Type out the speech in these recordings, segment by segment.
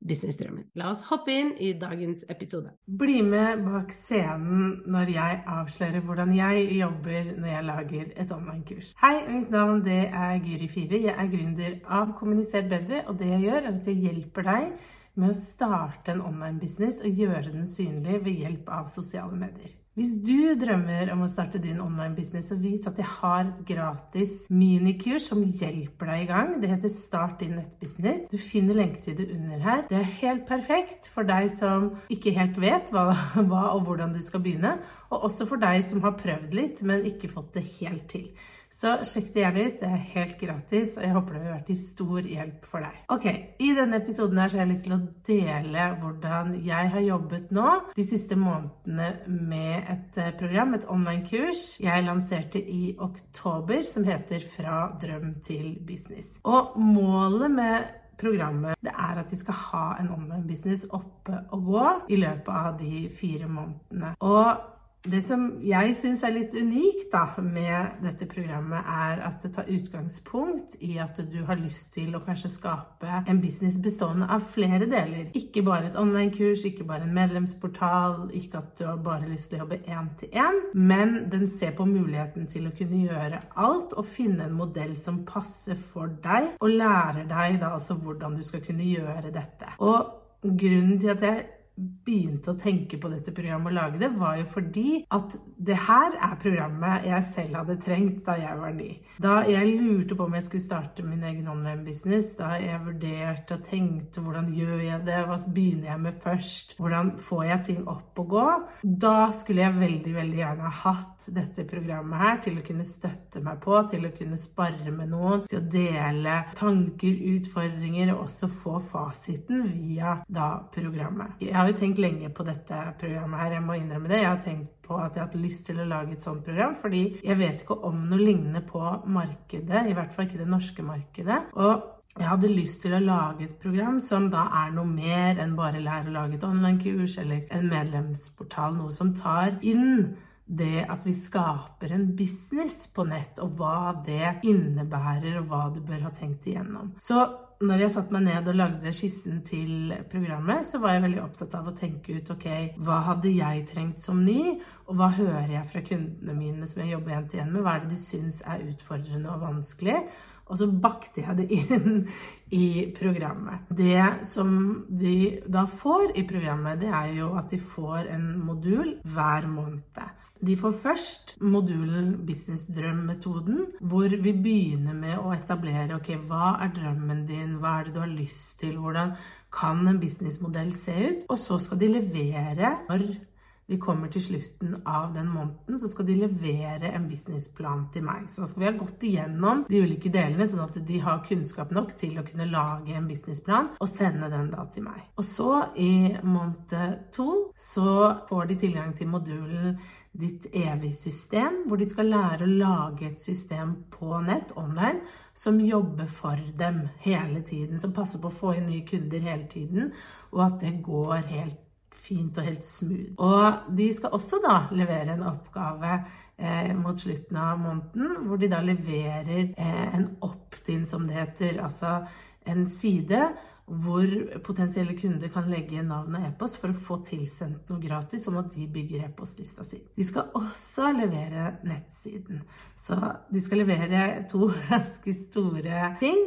businessdrømmen. La oss hoppe inn i dagens episode. Bli med bak scenen når jeg avslører hvordan jeg jobber når jeg lager et online-kurs. Hei, mitt navn det er Guri Five. Jeg er gründer av Kommuniser bedre, og det jeg gjør, er at jeg hjelper deg med å starte en online-business og gjøre den synlig ved hjelp av sosiale medier. Hvis du drømmer om å starte din online-business, så vis at jeg har et gratis minikurs som hjelper deg i gang. Det heter Start din nettbusiness. Du finner lenke til det under her. Det er helt perfekt for deg som ikke helt vet hva, hva og hvordan du skal begynne, og også for deg som har prøvd litt, men ikke fått det helt til. Så sjekk det gjerne ut. Det er helt gratis, og jeg håper det har vært til stor hjelp for deg. Ok, I denne episoden her så har jeg lyst til å dele hvordan jeg har jobbet nå de siste månedene med et eh, program, et online-kurs jeg lanserte i oktober, som heter Fra drøm til business. Og målet med programmet det er at de skal ha en online-business oppe og gå i løpet av de fire månedene. Og det som jeg syns er litt unikt da, med dette programmet, er at det tar utgangspunkt i at du har lyst til å kanskje skape en business bestående av flere deler. Ikke bare et online-kurs, ikke bare en medlemsportal, ikke at du har bare lyst til å jobbe én til én, men den ser på muligheten til å kunne gjøre alt og finne en modell som passer for deg, og lærer deg da altså hvordan du skal kunne gjøre dette. Og grunnen til at jeg begynte å tenke på dette programmet og lage det, var jo fordi at det her er programmet jeg selv hadde trengt da jeg var ny. Da jeg lurte på om jeg skulle starte min egen online-business, da jeg vurderte og tenkte hvordan gjør jeg det, hva begynner jeg med først, hvordan får jeg ting opp og gå, da skulle jeg veldig, veldig gjerne ha hatt dette programmet her til å kunne støtte meg på, til å kunne spare med noen, til å dele tanker, utfordringer og også få fasiten via da programmet. Jeg har jo tenkt lenge på dette programmet her, jeg må innrømme det. Jeg har tenkt på at jeg har hatt lyst til å lage et sånt program, fordi jeg vet ikke om noe lignende på markedet, i hvert fall ikke det norske markedet. Og jeg hadde lyst til å lage et program som da er noe mer enn bare lære å lage et online-kurs eller en medlemsportal. Noe som tar inn det at vi skaper en business på nett, og hva det innebærer, og hva du bør ha tenkt igjennom. Så når jeg satte meg ned og lagde skissen til programmet, så var jeg veldig opptatt av å tenke ut ok, hva hadde jeg trengt som ny, og hva hører jeg fra kundene mine som jeg jobber igjen til igjen med, hva er det de syns er utfordrende og vanskelig? Og så bakte jeg det inn i programmet. Det som de da får i programmet, det er jo at de får en modul hver måned. De får først modulen Business Drøm-metoden, hvor vi begynner med å etablere ok, hva er drømmen din, hva er det du har lyst til, hvordan kan en businessmodell se ut? Og så skal de levere når vi kommer til slutten av den måneden, så skal de levere en businessplan til meg. Så da skal vi ha gått igjennom de ulike delene, sånn at de har kunnskap nok til å kunne lage en businessplan og sende den da til meg. Og så, i måned to, så får de tilgang til modulen ditt evige system, hvor de skal lære å lage et system på nett, online, som jobber for dem hele tiden. Som passer på å få inn nye kunder hele tiden, og at det går helt fint og helt smooth. Og de skal også da levere en oppgave eh, mot slutten av måneden, hvor de da leverer eh, en opt-in, som det heter. Altså en side hvor potensielle kunder kan legge navn og e-post for å få tilsendt noe gratis, sånn at de bygger e-postlista si. De skal også levere nettsiden. Så de skal levere to ganske store ting.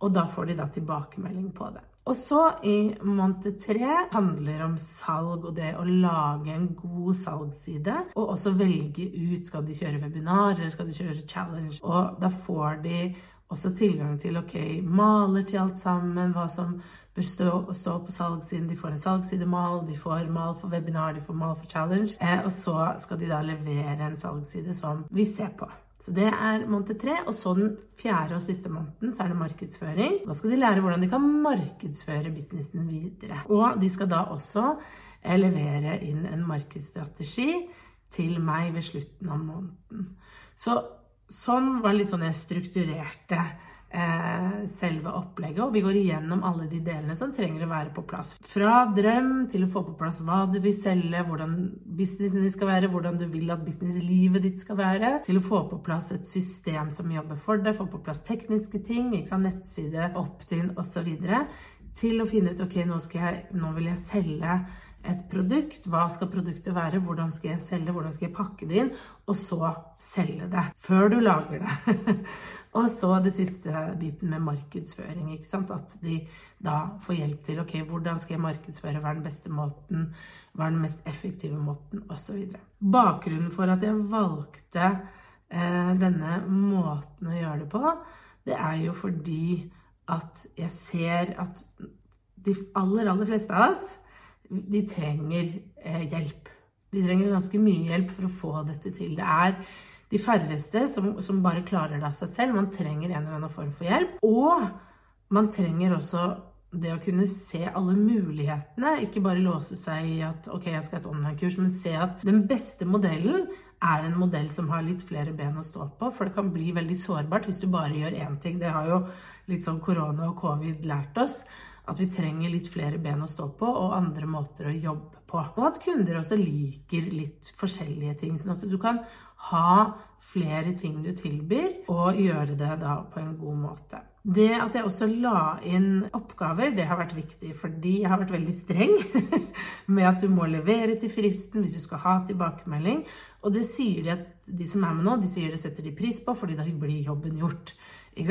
Og da får de da tilbakemelding på det. Og så i måned tre handler om salg og det å lage en god salgsside. Og også velge ut skal de kjøre webinar eller skal de kjøre challenge. Og da får de også tilgang til ok, maler til alt sammen, hva som bør stå, stå på salgssiden. De får en salgssidemal, de får mal for webinar, de får mal for challenge. Eh, og så skal de da levere en salgsside som vi ser på. Så det er måned tre. Og så den fjerde og siste måneden så er det markedsføring. Da skal de lære hvordan de kan markedsføre businessen videre. Og de skal da også eh, levere inn en markedsstrategi til meg ved slutten av måneden. Så sånn var litt sånn jeg strukturerte selve opplegget, og vi går igjennom alle de delene som trenger å være på plass. Fra drøm til å få på plass hva du vil selge, hvordan businessen din skal være, hvordan du vil at businesslivet ditt skal være, til å få på plass et system som jobber for deg, få på plass tekniske ting, nettside, opt-in osv., til å finne ut ok, nå, jeg, nå vil jeg selge et produkt. Hva skal produktet være? Hvordan skal jeg selge? Hvordan skal jeg pakke det inn? Og så selge det. Før du lager det. og så det siste biten med markedsføring. ikke sant? At de da får hjelp til ok, hvordan skal jeg markedsføre? Hva er den beste måten? Hva er den mest effektive måten? Osv. Bakgrunnen for at jeg valgte eh, denne måten å gjøre det på, det er jo fordi at jeg ser at de aller, aller fleste av oss de trenger eh, hjelp. De trenger ganske mye hjelp for å få dette til. Det er de færreste som, som, bare klarer det av seg selv. Man trenger en eller annen form for hjelp. Og man trenger også det å kunne se alle mulighetene. Ikke bare låse seg i at ok, jeg skal ha et online-kurs, men se at den beste modellen er en modell som har litt flere ben å stå på. For det kan bli veldig sårbart hvis du bare gjør én ting. Det har jo litt sånn korona og covid lært oss at vi trenger litt flere ben å stå på og andre måter å jobbe på. Og at kunder også liker litt forskjellige ting, sånn at du kan ha flere ting du tilbyr, og gjøre det da på en god måte. Det at jeg også la inn oppgaver, det har vært viktig, fordi jeg har vært veldig streng med at du må levere til fristen hvis du skal ha tilbakemelding. Og det sier de at de som er med nå, de sier det setter de pris på, fordi da blir jobben gjort.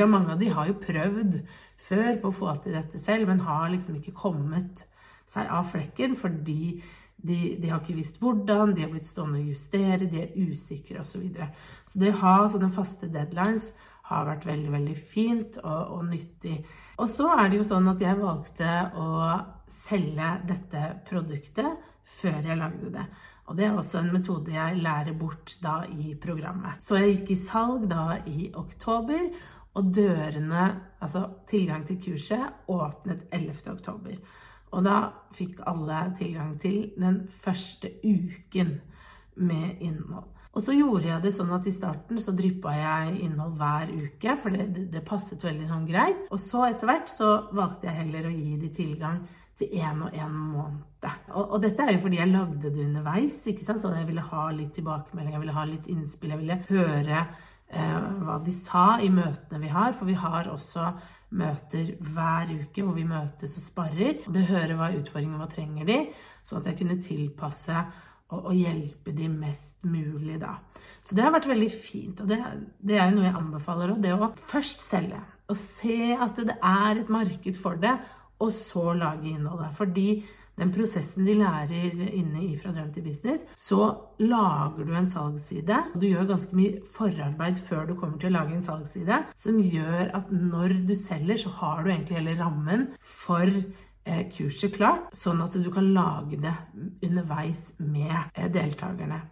Mange av de har jo prøvd før på å få til dette selv, men har liksom ikke kommet seg av flekken fordi de, de, har ikke visst hvordan, de har blitt stående og justere, de er usikre osv. Så, videre. så det å ha sånne faste deadlines har vært veldig, veldig fint og, og, nyttig. Og så er det jo sånn at jeg valgte å selge dette produktet før jeg lagde det. Og det er også en metode jeg lærer bort da i programmet. Så jeg gikk i salg da i oktober, og dørene, altså tilgang til kurset, åpnet 11. oktober. Og da fikk alle tilgang til den første uken med innhold. Og så gjorde jeg det sånn at i starten så dryppa jeg innhold hver uke, for det, det, passet veldig sånn greit. Og så etter hvert så valgte jeg heller å gi de tilgang til én og én måned. Og, og, dette er jo fordi jeg lagde det underveis, ikke sant? så jeg ville ha litt tilbakemelding, jeg ville ha litt innspill, jeg ville høre hva de sa i møtene vi har, for vi har også møter hver uke hvor vi møtes og sparrer. Det hører hva er utfordringen, hva trenger de, sånn at jeg kunne tilpasse og, og, hjelpe de mest mulig da. Så det har vært veldig fint, og det, det er jo noe jeg anbefaler òg. Det å først selge og se at det er et marked for det, og så lage innholdet. Fordi den prosessen de lærer inne i Fra drøm til business, så lager du en salgsside. Du gjør ganske mye forarbeid før du kommer til å lage en salgsside, som gjør at når du selger, så har du egentlig hele rammen for eh, kurset klart, sånn at du kan lage det underveis med eh, deltakerne.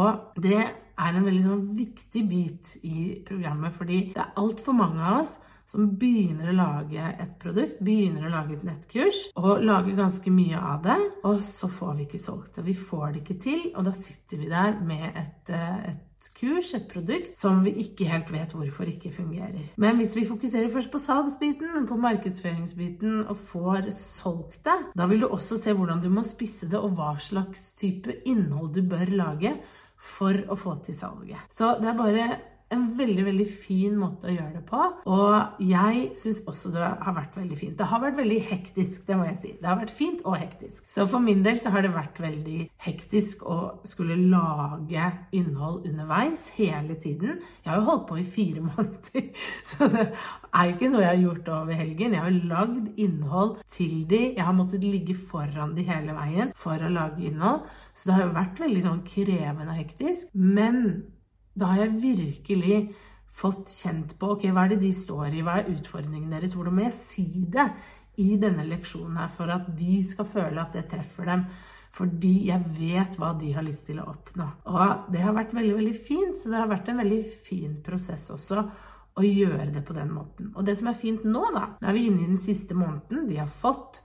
Og det er en veldig sånn viktig bit i programmet, fordi det er altfor mange av oss som begynner å lage et produkt, begynner å lage et nettkurs, og lager ganske mye av det, og så får vi ikke solgt det. Vi får det ikke til, og da sitter vi der med et, eh, et kurs, et produkt, som vi ikke helt vet hvorfor ikke fungerer. Men hvis vi fokuserer først på salgsbiten, på markedsføringsbiten, og får solgt det, da vil du også se hvordan du må spisse det, og hva slags type innhold du bør lage for å få til salget. Så det er bare en veldig veldig fin måte å gjøre det på. Og jeg syns også det har vært veldig fint. Det har vært veldig hektisk, det må jeg si. Det har vært fint og hektisk. Så for min del så har det vært veldig hektisk å skulle lage innhold underveis hele tiden. Jeg har jo holdt på i fire måneder, så det er ikke noe jeg har gjort over helgen. Jeg har lagd innhold til de. Jeg har måttet ligge foran de hele veien for å lage innhold. Så det har jo vært veldig sånn krevende og hektisk. Men da har jeg virkelig fått kjent på ok, hva er det de står i, hva er utfordringen deres, hvordan må jeg si det i denne leksjonen her for at de skal føle at det treffer dem. Fordi jeg vet hva de har lyst til å oppnå. Og det har vært veldig, veldig fint, så det har vært en veldig fin prosess også å gjøre det på den måten. Og det som er fint nå, da, da er vi inne i den siste måneden, de har fått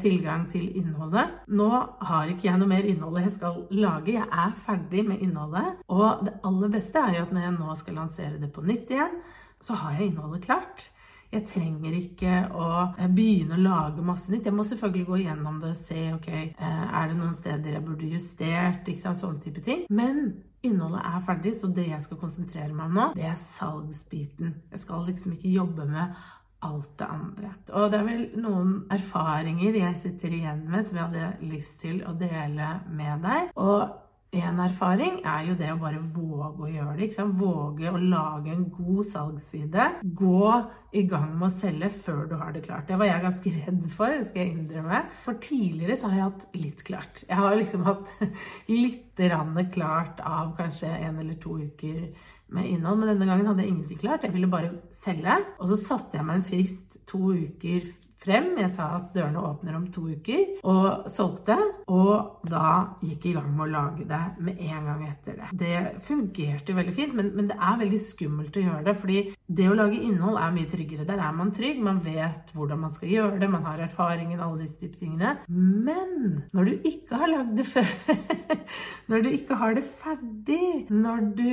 tilgang til innholdet. Nå har ikke jeg noe mer innhold jeg skal lage. Jeg er ferdig med innholdet. Og det aller beste er jo at når jeg nå skal lansere det på nytt igjen, så har jeg innholdet klart. Jeg trenger ikke å eh, begynne å lage masse nytt. Jeg må selvfølgelig gå gjennom det og se ok, eh, er det noen steder jeg burde justert, ikke sant, sånne type ting. Men innholdet er ferdig, så det jeg skal konsentrere meg om nå, det er salgsbiten. Jeg skal liksom ikke jobbe med alt det andre. Og det er vel noen erfaringer jeg sitter igjen med som jeg hadde lyst til å dele med deg. Og en erfaring er jo det å bare våge å gjøre det. ikke sant? Våge å lage en god salgsside. Gå i gang med å selge før du har det klart. Det var jeg ganske redd for, det skal jeg innrømme. For tidligere så har jeg hatt litt klart. Jeg har liksom hatt litt klart av kanskje en eller to uker med innhold, men denne gangen hadde jeg ingenting klart. Jeg ville bare selge. Og så satte jeg meg en frist to uker frem. Jeg sa at dørene åpner om to uker, og solgte. Og da gikk jeg i gang med å lage det med en gang etter det. Det fungerte veldig fint, men, men, det er veldig skummelt å gjøre det. fordi det å lage innhold er mye tryggere. Der er man trygg, man vet hvordan man skal gjøre det, man har erfaringen, alle disse type tingene. Men når du ikke har lagd det før, når du ikke har det ferdig, når du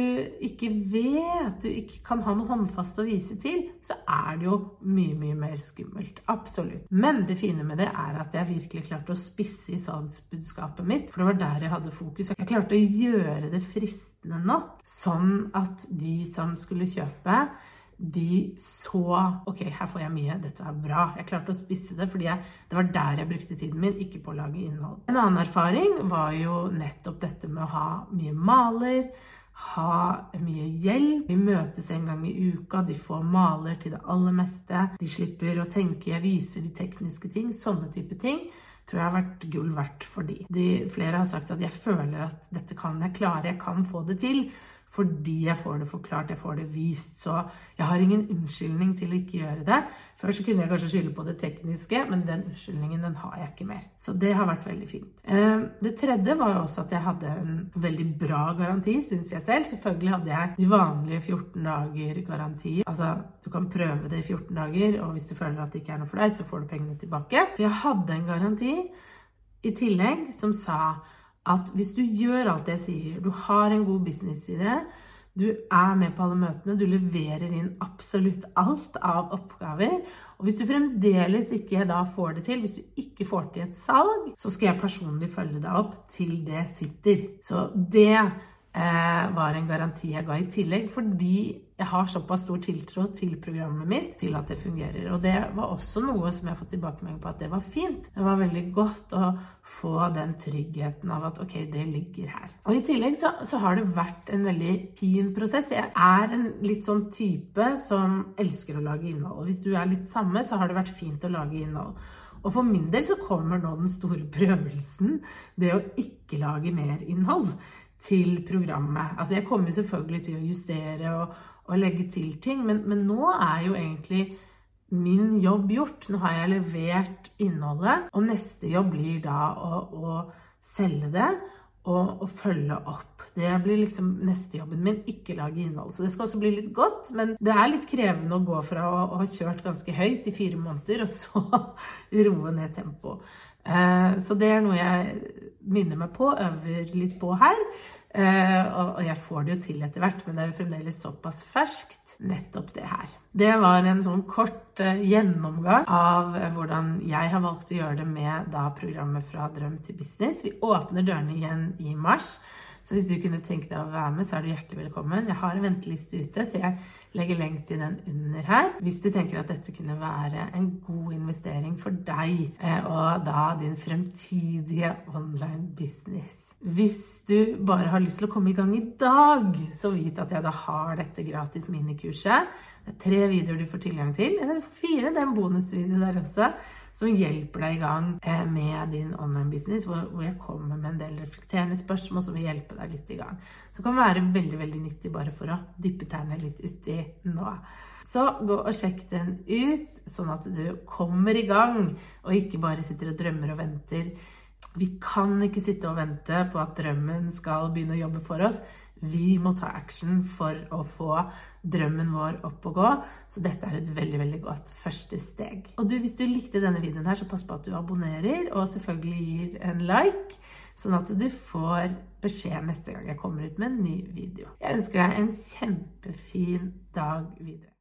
ikke vet, du ikke kan ha noe håndfast å vise til, så er det jo mye, mye mer skummelt. Absolutt absolutt. Men det fine med det er at jeg virkelig klarte å spisse i salgsbudskapet mitt. For det var der jeg hadde fokus. Jeg klarte å gjøre det fristende nok, sånn at de som skulle kjøpe, de så OK, her får jeg mye, dette er bra. Jeg klarte å spisse det, fordi jeg, det var der jeg brukte tiden min, ikke på å lage innhold. En annen erfaring var jo nettopp dette med å ha mye maler ha mye hjelp. Vi møtes en gang i uka, de får maler til det aller meste. De slipper å tenke, jeg viser de tekniske ting. Sånne type ting tror jeg har vært gull verdt for de. de. Flere har sagt at jeg føler at dette kan jeg klare, jeg kan få det til fordi jeg får det forklart, jeg får det vist. Så jeg har ingen unnskyldning til å ikke gjøre det. Før så kunne jeg kanskje skylde på det tekniske, men den unnskyldningen den har jeg ikke mer. Så det har vært veldig fint. Eh, det tredje var jo også at jeg hadde en veldig bra garanti, syns jeg selv. Selvfølgelig hadde jeg de vanlige 14 dager garanti. Altså, du kan prøve det i 14 dager, og hvis du føler at det ikke er noe for deg, så får du pengene tilbake. For jeg hadde en garanti i tillegg som sa at hvis du gjør alt det jeg sier, du har en god businessidé, du er med på alle møtene, du leverer inn absolutt alt av oppgaver. Og hvis du fremdeles ikke da får det til, hvis du ikke får til et salg, så skal jeg personlig følge deg opp til det sitter. Så det var en garanti jeg ga i tillegg, fordi jeg har såpass stor tiltro til programmet mitt til at det fungerer. Og det var også noe som jeg har fått tilbakemelding på at det var fint. Det var veldig godt å få den tryggheten av at ok, det ligger her. Og i tillegg så, så har det vært en veldig fin prosess. Jeg er en litt sånn type som elsker å lage innhold. Og hvis du er litt samme, så har det vært fint å lage innhold. Og for min del så kommer nå den store prøvelsen, det å ikke lage mer innhold til programmet. Altså jeg kommer selvfølgelig til å justere og og legge til ting. Men, men, nå er jo egentlig min jobb gjort. Nå har jeg levert innholdet, og neste jobb blir da å, å selge det og, og, følge opp. Det blir liksom neste jobben min, ikke lage innhold. Så det skal også bli litt godt, men det er litt krevende å gå fra å, ha kjørt ganske høyt i fire måneder, og så roe ned tempoet. Eh, så det er noe jeg minner meg på, øver litt på her. Uh, og, jeg får det jo til etter hvert, men det er jo fremdeles såpass ferskt, nettopp det her. Det var en sånn kort uh, gjennomgang av hvordan jeg har valgt å gjøre det med da programmet Fra drøm til business. Vi åpner dørene igjen i mars. Så hvis du kunne tenke deg å være med, så er du hjertelig velkommen. Jeg har en venteliste ute, så jeg legger lenk til den under her. Hvis du tenker at dette kunne være en god investering for deg eh, og da din fremtidige online business. Hvis du bare har lyst til å komme i gang i dag, så vit at jeg da har dette gratis minikurset. Det er tre videoer du får tilgang til. Eller fire, det er en bonusvideo der også som hjelper deg i gang eh, med din online business, hvor jeg kommer med en del reflekterende spørsmål som vil hjelpe deg litt i gang. Så kan være veldig veldig nyttig bare for å dyppe tærne litt uti nå. Så gå og sjekk den ut, sånn at du kommer i gang, og ikke bare sitter og drømmer og venter. Vi kan ikke sitte og vente på at drømmen skal begynne å jobbe for oss. Vi må ta action for å få drømmen vår opp og gå. Så dette er et veldig veldig godt første steg. Og du, hvis du likte denne videoen, her, så pass på at du abonnerer, og selvfølgelig gir en like. Sånn at du får beskjed neste gang jeg kommer ut med en ny video. Jeg ønsker deg en kjempefin dag videre.